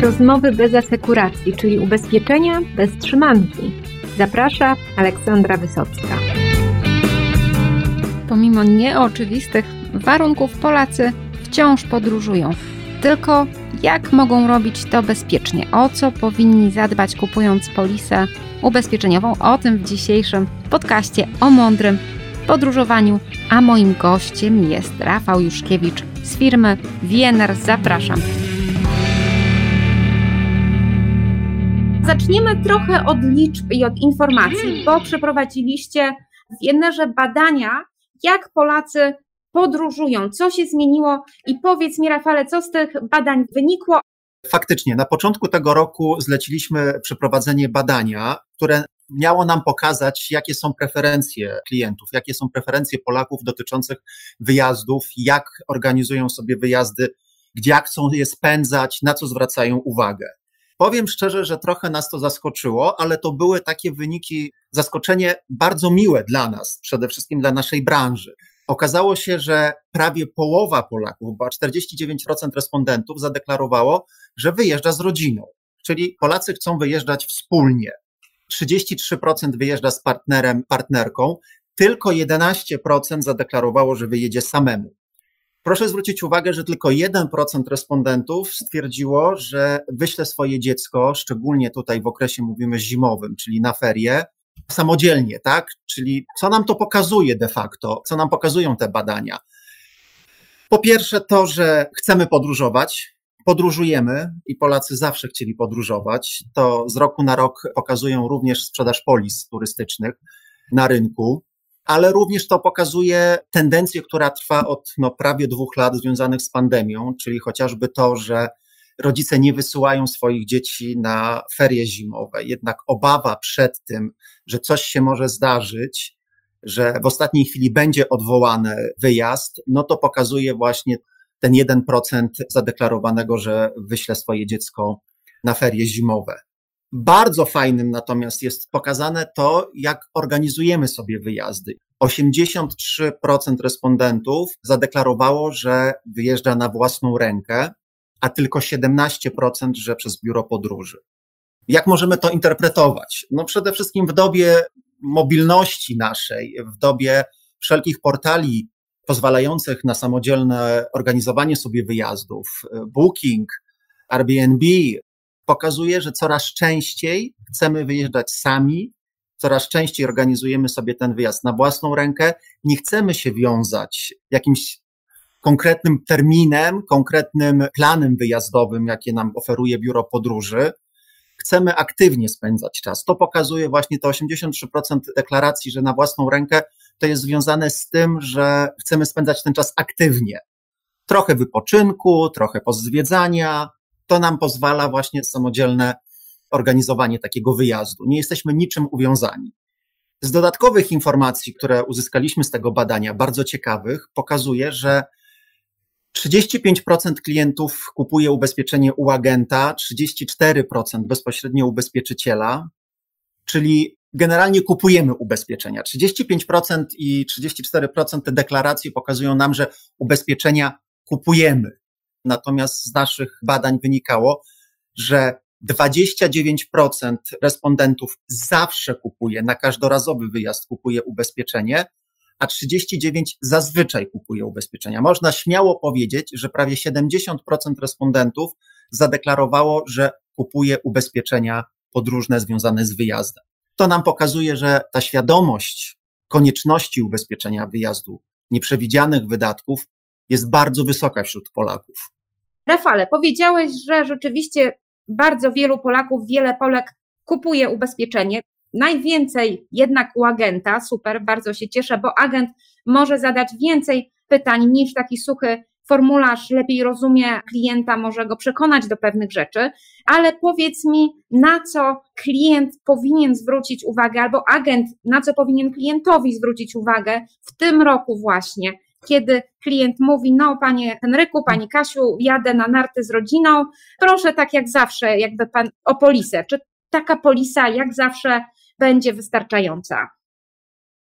Rozmowy bez asekuracji, czyli ubezpieczenia bez trzymanki. Zaprasza Aleksandra Wysocka. Pomimo nieoczywistych warunków Polacy wciąż podróżują. Tylko jak mogą robić to bezpiecznie? O co powinni zadbać kupując polisę ubezpieczeniową? O tym w dzisiejszym podcaście o mądrym podróżowaniu. A moim gościem jest Rafał Juszkiewicz z firmy Wiener. Zapraszam. Zaczniemy trochę od liczb i od informacji, bo przeprowadziliście w Wienerze badania, jak Polacy podróżują, co się zmieniło i powiedz mi Rafale, co z tych badań wynikło? Faktycznie, na początku tego roku zleciliśmy przeprowadzenie badania, które miało nam pokazać, jakie są preferencje klientów, jakie są preferencje Polaków dotyczących wyjazdów, jak organizują sobie wyjazdy, gdzie jak chcą je spędzać, na co zwracają uwagę. Powiem szczerze, że trochę nas to zaskoczyło, ale to były takie wyniki, zaskoczenie bardzo miłe dla nas, przede wszystkim dla naszej branży. Okazało się, że prawie połowa Polaków, bo 49% respondentów zadeklarowało, że wyjeżdża z rodziną. Czyli Polacy chcą wyjeżdżać wspólnie. 33% wyjeżdża z partnerem, partnerką, tylko 11% zadeklarowało, że wyjedzie samemu. Proszę zwrócić uwagę, że tylko 1% respondentów stwierdziło, że wyśle swoje dziecko, szczególnie tutaj w okresie mówimy zimowym, czyli na ferie, samodzielnie, tak? Czyli co nam to pokazuje de facto, co nam pokazują te badania? Po pierwsze to, że chcemy podróżować, podróżujemy i Polacy zawsze chcieli podróżować. To z roku na rok pokazują również sprzedaż polis turystycznych na rynku, ale również to pokazuje tendencję, która trwa od no, prawie dwóch lat związanych z pandemią, czyli chociażby to, że rodzice nie wysyłają swoich dzieci na ferie zimowe. Jednak obawa przed tym, że coś się może zdarzyć, że w ostatniej chwili będzie odwołany wyjazd, no to pokazuje właśnie ten 1% zadeklarowanego, że wyśle swoje dziecko na ferie zimowe. Bardzo fajnym natomiast jest pokazane to, jak organizujemy sobie wyjazdy. 83% respondentów zadeklarowało, że wyjeżdża na własną rękę, a tylko 17%, że przez biuro podróży. Jak możemy to interpretować? No przede wszystkim w dobie mobilności naszej, w dobie wszelkich portali pozwalających na samodzielne organizowanie sobie wyjazdów, Booking, Airbnb, pokazuje, że coraz częściej chcemy wyjeżdżać sami, coraz częściej organizujemy sobie ten wyjazd na własną rękę, nie chcemy się wiązać jakimś konkretnym terminem, konkretnym planem wyjazdowym, jakie nam oferuje biuro podróży. Chcemy aktywnie spędzać czas. To pokazuje właśnie te 83% deklaracji, że na własną rękę to jest związane z tym, że chcemy spędzać ten czas aktywnie. Trochę wypoczynku, trochę pozwiedzania. To nam pozwala właśnie samodzielne organizowanie takiego wyjazdu. Nie jesteśmy niczym uwiązani. Z dodatkowych informacji, które uzyskaliśmy z tego badania, bardzo ciekawych, pokazuje, że 35% klientów kupuje ubezpieczenie u agenta, 34% bezpośrednio ubezpieczyciela, czyli generalnie kupujemy ubezpieczenia. 35% i 34% te deklaracje pokazują nam, że ubezpieczenia kupujemy. Natomiast z naszych badań wynikało, że 29% respondentów zawsze kupuje, na każdorazowy wyjazd kupuje ubezpieczenie, a 39 zazwyczaj kupuje ubezpieczenia. Można śmiało powiedzieć, że prawie 70% respondentów zadeklarowało, że kupuje ubezpieczenia podróżne związane z wyjazdem. To nam pokazuje, że ta świadomość konieczności ubezpieczenia wyjazdu, nieprzewidzianych wydatków jest bardzo wysoka wśród Polaków. Rafale, powiedziałeś, że rzeczywiście bardzo wielu Polaków, wiele Polek kupuje ubezpieczenie. Najwięcej jednak u agenta, super, bardzo się cieszę, bo agent może zadać więcej pytań niż taki suchy formularz, lepiej rozumie klienta, może go przekonać do pewnych rzeczy, ale powiedz mi, na co klient powinien zwrócić uwagę, albo agent, na co powinien klientowi zwrócić uwagę w tym roku właśnie, kiedy klient mówi, no panie Henryku, pani Kasiu, jadę na narty z rodziną, proszę tak jak zawsze, jakby pan o polisę. Czy taka polisa jak zawsze będzie wystarczająca?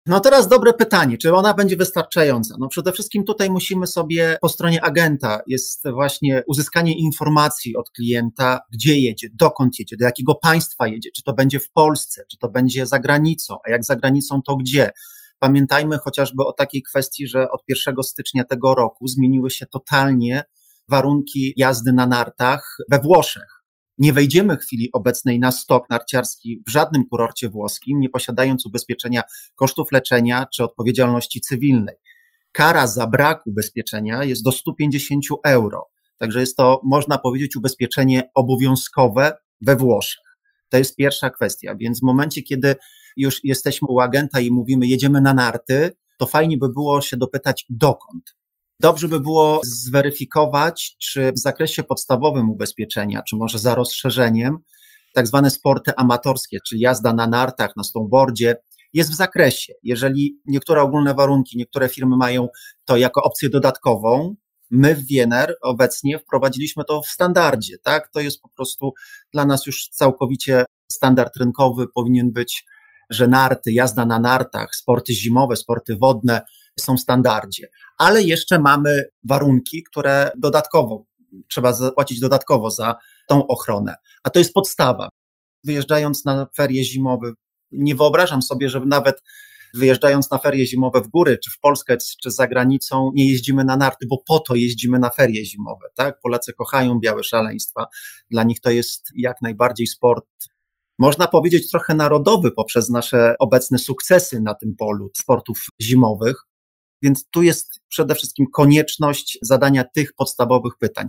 No teraz dobre pytanie, czy ona będzie wystarczająca? No przede wszystkim tutaj musimy sobie po stronie agenta jest właśnie uzyskanie informacji od klienta, gdzie jedzie, dokąd jedzie, do jakiego państwa jedzie, czy to będzie w Polsce, czy to będzie za granicą, a jak za granicą to gdzie. Pamiętajmy chociażby o takiej kwestii, że od 1 stycznia tego roku zmieniły się totalnie warunki jazdy na nartach we Włoszech. Nie wejdziemy w chwili obecnej na stok narciarski w żadnym kurorcie włoskim, nie posiadając ubezpieczenia kosztów leczenia czy odpowiedzialności cywilnej. Kara za brak ubezpieczenia jest do 150 euro. Także jest to, można powiedzieć, ubezpieczenie obowiązkowe we Włoszech. To jest pierwsza kwestia. Więc w momencie, kiedy już jesteśmy u agenta i mówimy, jedziemy na narty, to fajnie by było się dopytać dokąd. Dobrze by było zweryfikować, czy w zakresie podstawowym ubezpieczenia, czy może za rozszerzeniem, tak zwane sporty amatorskie, czyli jazda na nartach, na snowboardzie, jest w zakresie. Jeżeli niektóre ogólne warunki, niektóre firmy mają to jako opcję dodatkową, my w Wiener obecnie wprowadziliśmy to w standardzie, tak? To jest po prostu dla nas już całkowicie standard rynkowy powinien być, że narty, jazda na nartach, sporty zimowe, sporty wodne są w standardzie ale jeszcze mamy warunki, które dodatkowo trzeba zapłacić dodatkowo za tą ochronę. A to jest podstawa. Wyjeżdżając na ferie zimowe, nie wyobrażam sobie, że nawet wyjeżdżając na ferie zimowe w góry, czy w Polskę, czy za granicą, nie jeździmy na narty, bo po to jeździmy na ferie zimowe. Tak? Polacy kochają białe szaleństwa. Dla nich to jest jak najbardziej sport, można powiedzieć trochę narodowy poprzez nasze obecne sukcesy na tym polu sportów zimowych. Więc tu jest przede wszystkim konieczność zadania tych podstawowych pytań.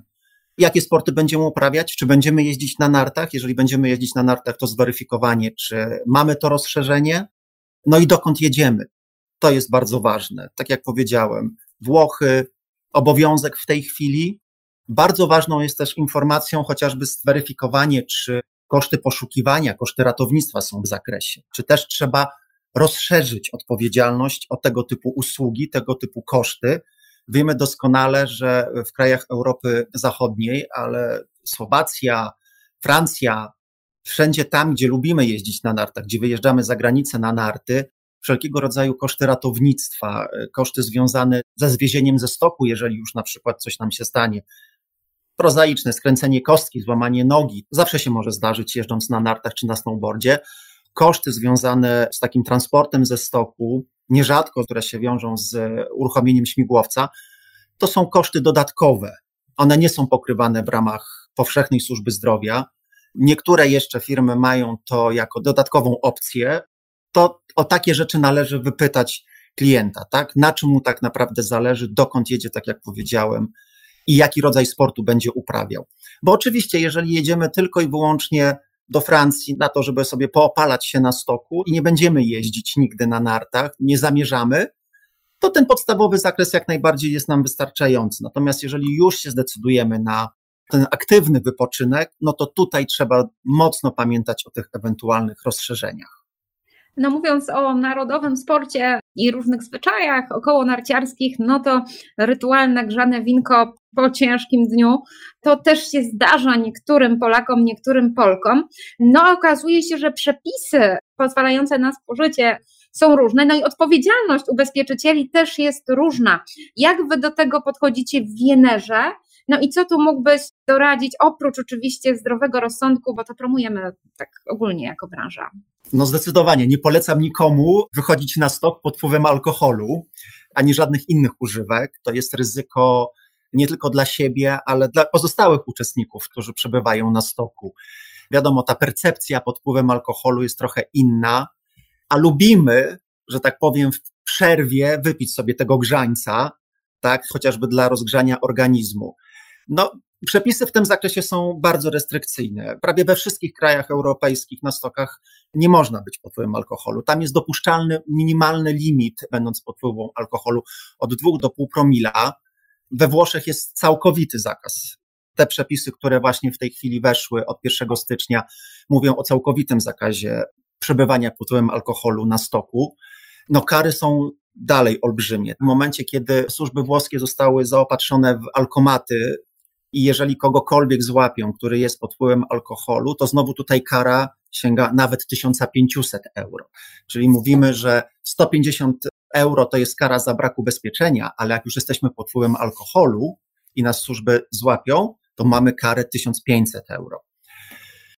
Jakie sporty będziemy uprawiać? Czy będziemy jeździć na nartach? Jeżeli będziemy jeździć na nartach, to zweryfikowanie, czy mamy to rozszerzenie, no i dokąd jedziemy. To jest bardzo ważne. Tak jak powiedziałem, Włochy, obowiązek w tej chwili. Bardzo ważną jest też informacją, chociażby zweryfikowanie, czy koszty poszukiwania, koszty ratownictwa są w zakresie, czy też trzeba rozszerzyć odpowiedzialność o tego typu usługi, tego typu koszty. Wiemy doskonale, że w krajach Europy Zachodniej, ale Słowacja, Francja, wszędzie tam, gdzie lubimy jeździć na nartach, gdzie wyjeżdżamy za granicę na narty, wszelkiego rodzaju koszty ratownictwa, koszty związane ze zwiezieniem ze stoku, jeżeli już na przykład coś nam się stanie. Prozaiczne skręcenie kostki, złamanie nogi, zawsze się może zdarzyć jeżdżąc na nartach czy na snowboardzie koszty związane z takim transportem ze stoku, nierzadko, które się wiążą z uruchomieniem śmigłowca, to są koszty dodatkowe. One nie są pokrywane w ramach powszechnej służby zdrowia. Niektóre jeszcze firmy mają to jako dodatkową opcję. To o takie rzeczy należy wypytać klienta, tak? Na czym mu tak naprawdę zależy, dokąd jedzie, tak jak powiedziałem, i jaki rodzaj sportu będzie uprawiał. Bo oczywiście, jeżeli jedziemy tylko i wyłącznie do Francji na to, żeby sobie poopalać się na stoku i nie będziemy jeździć nigdy na nartach, nie zamierzamy, to ten podstawowy zakres jak najbardziej jest nam wystarczający. Natomiast jeżeli już się zdecydujemy na ten aktywny wypoczynek, no to tutaj trzeba mocno pamiętać o tych ewentualnych rozszerzeniach. No mówiąc o narodowym sporcie i różnych zwyczajach około narciarskich, no to rytualne grzane winko po ciężkim dniu, to też się zdarza niektórym Polakom, niektórym Polkom. No okazuje się, że przepisy pozwalające na spożycie są różne, no i odpowiedzialność ubezpieczycieli też jest różna. Jak wy do tego podchodzicie w Wienerze? No i co tu mógłbyś doradzić, oprócz oczywiście zdrowego rozsądku, bo to promujemy tak ogólnie jako branża? No zdecydowanie, nie polecam nikomu wychodzić na stok pod wpływem alkoholu, ani żadnych innych używek. To jest ryzyko nie tylko dla siebie, ale dla pozostałych uczestników, którzy przebywają na stoku. Wiadomo, ta percepcja pod wpływem alkoholu jest trochę inna, a lubimy, że tak powiem, w przerwie wypić sobie tego grzańca, tak, chociażby dla rozgrzania organizmu. No, przepisy w tym zakresie są bardzo restrykcyjne. Prawie we wszystkich krajach europejskich na stokach nie można być pod wpływem alkoholu. Tam jest dopuszczalny minimalny limit, będąc pod wpływem alkoholu, od 2 do pół promila. We Włoszech jest całkowity zakaz. Te przepisy, które właśnie w tej chwili weszły od 1 stycznia, mówią o całkowitym zakazie przebywania pod wpływem alkoholu na stoku. No, kary są dalej olbrzymie. W momencie, kiedy służby włoskie zostały zaopatrzone w alkomaty i jeżeli kogokolwiek złapią, który jest pod wpływem alkoholu, to znowu tutaj kara sięga nawet 1500 euro. Czyli mówimy, że 150 euro to jest kara za brak ubezpieczenia, ale jak już jesteśmy pod wpływem alkoholu i nas służby złapią, to mamy karę 1500 euro.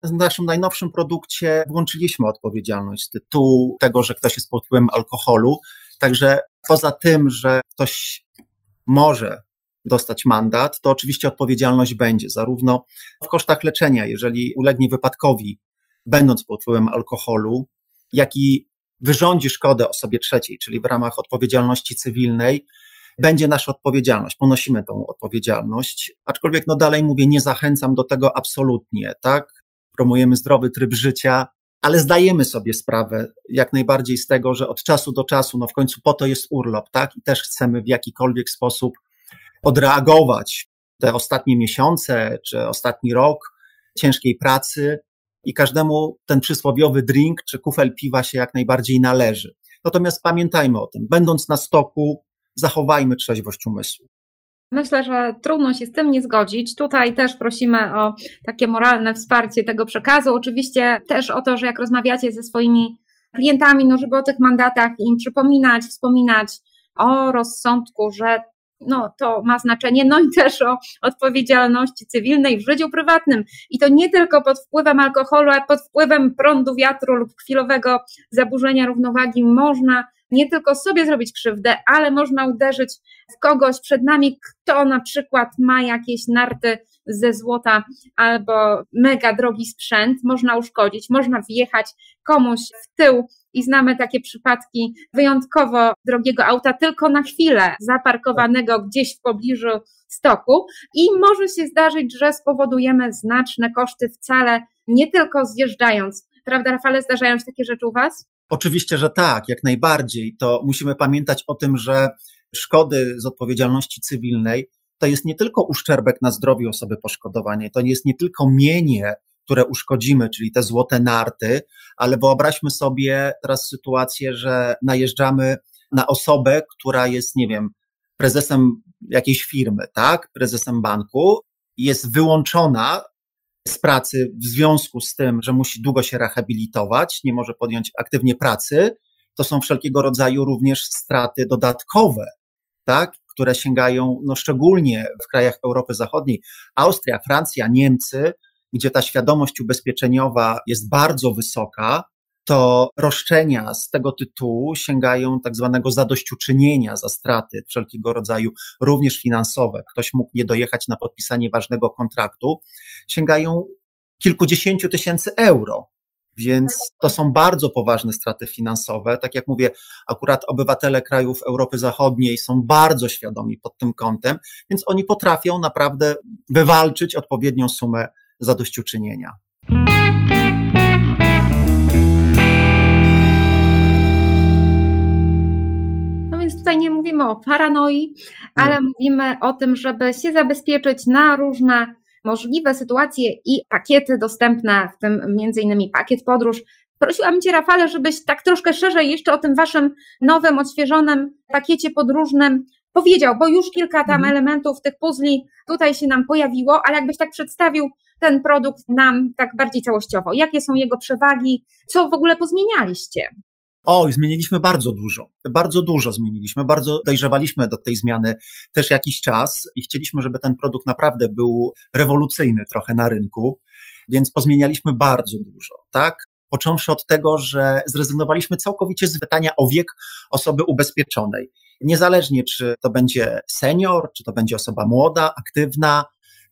W naszym najnowszym produkcie włączyliśmy odpowiedzialność z tytułu tego, że ktoś jest pod wpływem alkoholu. Także poza tym, że ktoś może dostać mandat, to oczywiście odpowiedzialność będzie zarówno w kosztach leczenia, jeżeli ulegnie wypadkowi, będąc pod wpływem alkoholu, jak i wyrządzi szkodę osobie trzeciej, czyli w ramach odpowiedzialności cywilnej, będzie nasza odpowiedzialność, ponosimy tą odpowiedzialność, aczkolwiek no dalej mówię, nie zachęcam do tego absolutnie, tak? Promujemy zdrowy tryb życia, ale zdajemy sobie sprawę jak najbardziej z tego, że od czasu do czasu, no w końcu po to jest urlop, tak? I też chcemy w jakikolwiek sposób odreagować te ostatnie miesiące czy ostatni rok ciężkiej pracy i każdemu ten przysłowiowy drink czy kufel piwa się jak najbardziej należy. Natomiast pamiętajmy o tym, będąc na stoku, zachowajmy trzeźwość umysłu. Myślę, że trudno się z tym nie zgodzić. Tutaj też prosimy o takie moralne wsparcie tego przekazu. Oczywiście też o to, że jak rozmawiacie ze swoimi klientami, no żeby o tych mandatach im przypominać, wspominać o rozsądku, że no, to ma znaczenie, no i też o odpowiedzialności cywilnej w życiu prywatnym. I to nie tylko pod wpływem alkoholu, a pod wpływem prądu wiatru lub chwilowego zaburzenia równowagi. Można nie tylko sobie zrobić krzywdę, ale można uderzyć w kogoś. Przed nami, kto na przykład ma jakieś narty ze złota albo mega drogi sprzęt, można uszkodzić, można wjechać komuś w tył i znamy takie przypadki wyjątkowo drogiego auta tylko na chwilę zaparkowanego gdzieś w pobliżu stoku i może się zdarzyć, że spowodujemy znaczne koszty wcale nie tylko zjeżdżając. Prawda, Rafale, zdarzają się takie rzeczy u Was? Oczywiście, że tak, jak najbardziej. To musimy pamiętać o tym, że szkody z odpowiedzialności cywilnej to jest nie tylko uszczerbek na zdrowiu osoby poszkodowanej, to jest nie tylko mienie, które uszkodzimy, czyli te złote narty, ale wyobraźmy sobie teraz sytuację, że najeżdżamy na osobę, która jest, nie wiem, prezesem jakiejś firmy, tak, prezesem banku, jest wyłączona z pracy w związku z tym, że musi długo się rehabilitować, nie może podjąć aktywnie pracy, to są wszelkiego rodzaju również straty dodatkowe, tak, które sięgają no, szczególnie w krajach Europy Zachodniej, Austria, Francja, Niemcy, gdzie ta świadomość ubezpieczeniowa jest bardzo wysoka, to roszczenia z tego tytułu sięgają tak zwanego zadośćuczynienia za straty wszelkiego rodzaju, również finansowe. Ktoś mógł nie dojechać na podpisanie ważnego kontraktu, sięgają kilkudziesięciu tysięcy euro. Więc to są bardzo poważne straty finansowe. Tak jak mówię, akurat obywatele krajów Europy Zachodniej są bardzo świadomi pod tym kątem, więc oni potrafią naprawdę wywalczyć odpowiednią sumę zadośćuczynienia. tutaj nie mówimy o paranoi, ale mówimy o tym, żeby się zabezpieczyć na różne możliwe sytuacje i pakiety dostępne, w tym między innymi pakiet podróż. Prosiłam Cię, Rafale, żebyś tak troszkę szerzej jeszcze o tym Waszym nowym, odświeżonym pakiecie podróżnym powiedział, bo już kilka tam mhm. elementów tych puzli tutaj się nam pojawiło, ale jakbyś tak przedstawił ten produkt nam tak bardziej całościowo. Jakie są jego przewagi? Co w ogóle pozmienialiście? O, zmieniliśmy bardzo dużo. Bardzo dużo zmieniliśmy, bardzo dojrzewaliśmy do tej zmiany też jakiś czas i chcieliśmy, żeby ten produkt naprawdę był rewolucyjny trochę na rynku, więc pozmienialiśmy bardzo dużo, tak? Począwszy od tego, że zrezygnowaliśmy całkowicie z pytania o wiek osoby ubezpieczonej. Niezależnie, czy to będzie senior, czy to będzie osoba młoda, aktywna,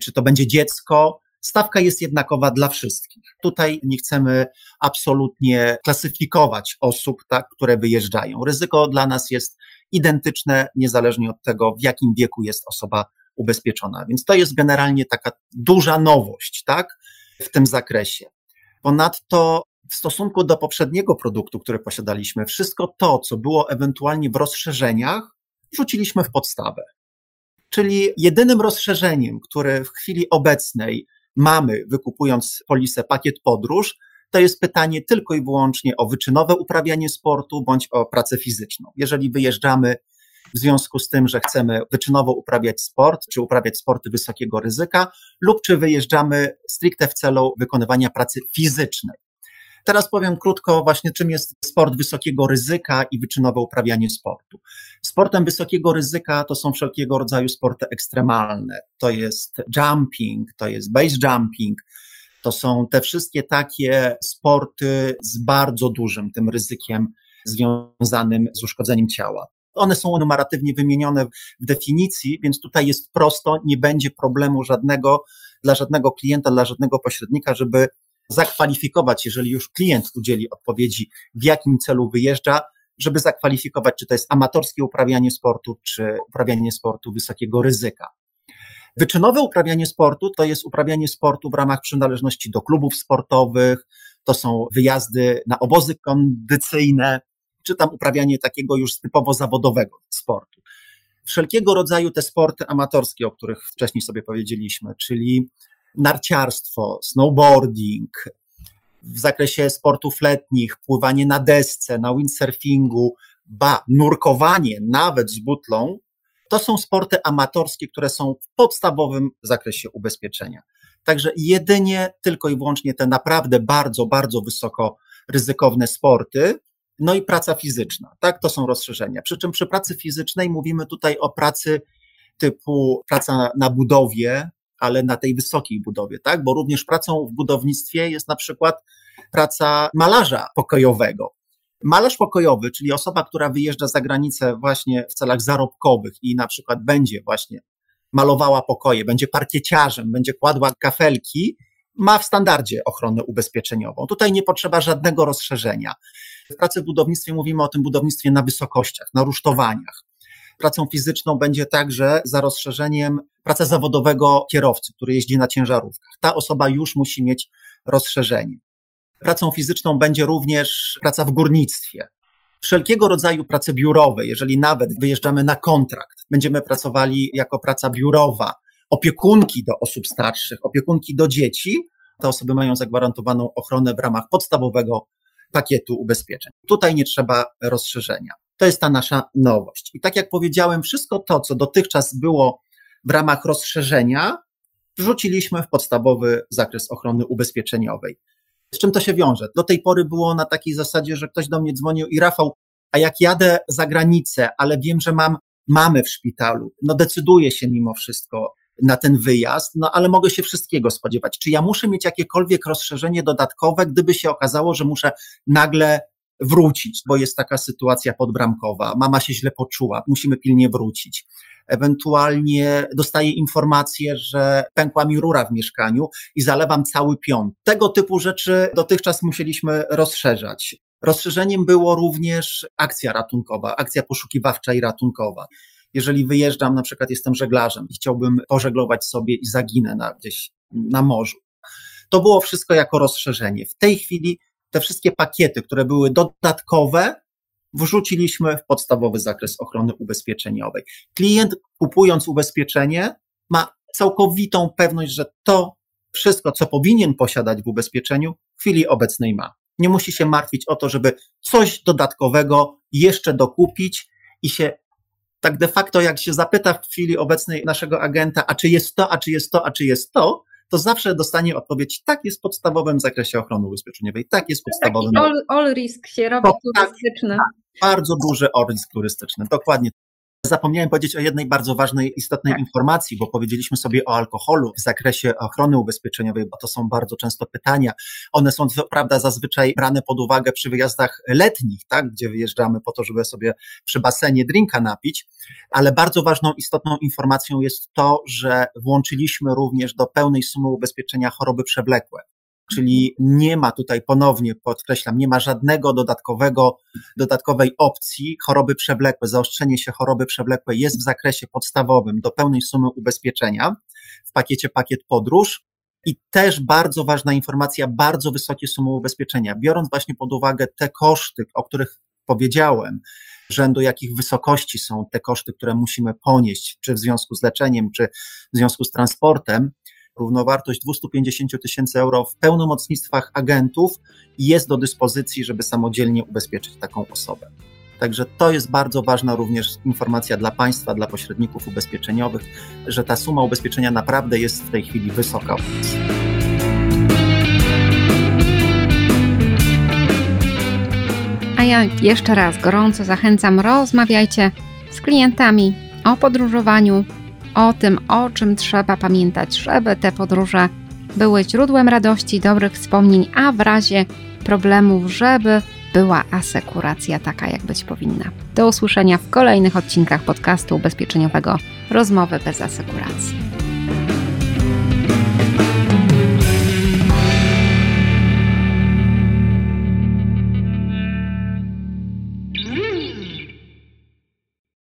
czy to będzie dziecko, Stawka jest jednakowa dla wszystkich. Tutaj nie chcemy absolutnie klasyfikować osób, tak, które wyjeżdżają. Ryzyko dla nas jest identyczne, niezależnie od tego, w jakim wieku jest osoba ubezpieczona. Więc to jest generalnie taka duża nowość, tak, w tym zakresie. Ponadto w stosunku do poprzedniego produktu, który posiadaliśmy, wszystko to, co było ewentualnie w rozszerzeniach, wrzuciliśmy w podstawę. Czyli jedynym rozszerzeniem, które w chwili obecnej mamy, wykupując polisę pakiet podróż, to jest pytanie tylko i wyłącznie o wyczynowe uprawianie sportu bądź o pracę fizyczną. Jeżeli wyjeżdżamy w związku z tym, że chcemy wyczynowo uprawiać sport, czy uprawiać sporty wysokiego ryzyka, lub czy wyjeżdżamy stricte w celu wykonywania pracy fizycznej. Teraz powiem krótko właśnie, czym jest sport wysokiego ryzyka i wyczynowe uprawianie sportu. Sportem wysokiego ryzyka to są wszelkiego rodzaju sporty ekstremalne. To jest jumping, to jest base jumping, to są te wszystkie takie sporty z bardzo dużym tym ryzykiem związanym z uszkodzeniem ciała. One są numeratywnie wymienione w definicji, więc tutaj jest prosto, nie będzie problemu żadnego dla żadnego klienta, dla żadnego pośrednika, żeby zakwalifikować, jeżeli już klient udzieli odpowiedzi, w jakim celu wyjeżdża, żeby zakwalifikować, czy to jest amatorskie uprawianie sportu, czy uprawianie sportu wysokiego ryzyka. Wyczynowe uprawianie sportu to jest uprawianie sportu w ramach przynależności do klubów sportowych, to są wyjazdy na obozy kondycyjne, czy tam uprawianie takiego już typowo zawodowego sportu. Wszelkiego rodzaju te sporty amatorskie, o których wcześniej sobie powiedzieliśmy, czyli narciarstwo, snowboarding, w zakresie sportów letnich, pływanie na desce, na windsurfingu, ba, nurkowanie nawet z butlą, to są sporty amatorskie, które są w podstawowym zakresie ubezpieczenia. Także jedynie, tylko i wyłącznie te naprawdę bardzo, bardzo wysoko ryzykowne sporty, no i praca fizyczna, tak, to są rozszerzenia. Przy czym przy pracy fizycznej mówimy tutaj o pracy typu praca na budowie, ale na tej wysokiej budowie, tak? Bo również pracą w budownictwie jest na przykład praca malarza pokojowego. Malarz pokojowy, czyli osoba, która wyjeżdża za granicę właśnie w celach zarobkowych i na przykład będzie właśnie malowała pokoje, będzie parkieciarzem, będzie kładła kafelki, ma w standardzie ochronę ubezpieczeniową. Tutaj nie potrzeba żadnego rozszerzenia. W pracy w budownictwie mówimy o tym budownictwie na wysokościach, na rusztowaniach. Pracą fizyczną będzie także za rozszerzeniem praca zawodowego kierowcy, który jeździ na ciężarówkach. Ta osoba już musi mieć rozszerzenie. Pracą fizyczną będzie również praca w górnictwie. Wszelkiego rodzaju prace biurowe, jeżeli nawet wyjeżdżamy na kontrakt, będziemy pracowali jako praca biurowa, opiekunki do osób starszych, opiekunki do dzieci, te osoby mają zagwarantowaną ochronę w ramach podstawowego pakietu ubezpieczeń. Tutaj nie trzeba rozszerzenia. To jest ta nasza nowość. I tak jak powiedziałem, wszystko to, co dotychczas było w ramach rozszerzenia, wrzuciliśmy w podstawowy zakres ochrony ubezpieczeniowej. Z czym to się wiąże? Do tej pory było na takiej zasadzie, że ktoś do mnie dzwonił i Rafał, a jak jadę za granicę, ale wiem, że mam mamy w szpitalu, no decyduję się mimo wszystko na ten wyjazd, no ale mogę się wszystkiego spodziewać. Czy ja muszę mieć jakiekolwiek rozszerzenie dodatkowe, gdyby się okazało, że muszę nagle wrócić, bo jest taka sytuacja podbramkowa, mama się źle poczuła, musimy pilnie wrócić. Ewentualnie dostaję informację, że pękła mi rura w mieszkaniu i zalewam cały pion. Tego typu rzeczy dotychczas musieliśmy rozszerzać. Rozszerzeniem było również akcja ratunkowa, akcja poszukiwawcza i ratunkowa jeżeli wyjeżdżam, na przykład jestem żeglarzem i chciałbym pożeglować sobie i zaginę na, gdzieś na morzu. To było wszystko jako rozszerzenie. W tej chwili te wszystkie pakiety, które były dodatkowe, wrzuciliśmy w podstawowy zakres ochrony ubezpieczeniowej. Klient kupując ubezpieczenie ma całkowitą pewność, że to wszystko, co powinien posiadać w ubezpieczeniu, w chwili obecnej ma. Nie musi się martwić o to, żeby coś dodatkowego jeszcze dokupić i się tak de facto, jak się zapyta w chwili obecnej naszego agenta, a czy jest to, a czy jest to, a czy jest to, to zawsze dostanie odpowiedź, tak jest w podstawowym zakresie ochrony ubezpieczeniowej, tak jest podstawowym. Taki all, all risk się robi turystyczny. Tak, bardzo duży all risk turystyczny, dokładnie Zapomniałem powiedzieć o jednej bardzo ważnej, istotnej tak. informacji, bo powiedzieliśmy sobie o alkoholu w zakresie ochrony ubezpieczeniowej, bo to są bardzo często pytania. One są, co prawda, zazwyczaj brane pod uwagę przy wyjazdach letnich, tak, gdzie wyjeżdżamy po to, żeby sobie przy basenie drinka napić, ale bardzo ważną, istotną informacją jest to, że włączyliśmy również do pełnej sumy ubezpieczenia choroby przewlekłe. Czyli nie ma tutaj ponownie, podkreślam, nie ma żadnego dodatkowego, dodatkowej opcji choroby przewlekłe. Zaostrzenie się choroby przewlekłej jest w zakresie podstawowym do pełnej sumy ubezpieczenia w pakiecie pakiet podróż. I też bardzo ważna informacja, bardzo wysokie sumy ubezpieczenia. Biorąc właśnie pod uwagę te koszty, o których powiedziałem, rzędu jakich wysokości są te koszty, które musimy ponieść, czy w związku z leczeniem, czy w związku z transportem, równowartość 250 tysięcy euro w pełnomocnictwach agentów jest do dyspozycji, żeby samodzielnie ubezpieczyć taką osobę. Także to jest bardzo ważna również informacja dla państwa, dla pośredników ubezpieczeniowych, że ta suma ubezpieczenia naprawdę jest w tej chwili wysoka. ja jeszcze raz gorąco zachęcam, rozmawiajcie z klientami o podróżowaniu, o tym, o czym trzeba pamiętać, żeby te podróże były źródłem radości, dobrych wspomnień, a w razie problemów, żeby była asekuracja taka, jak być powinna. Do usłyszenia w kolejnych odcinkach podcastu ubezpieczeniowego Rozmowy bez asekuracji.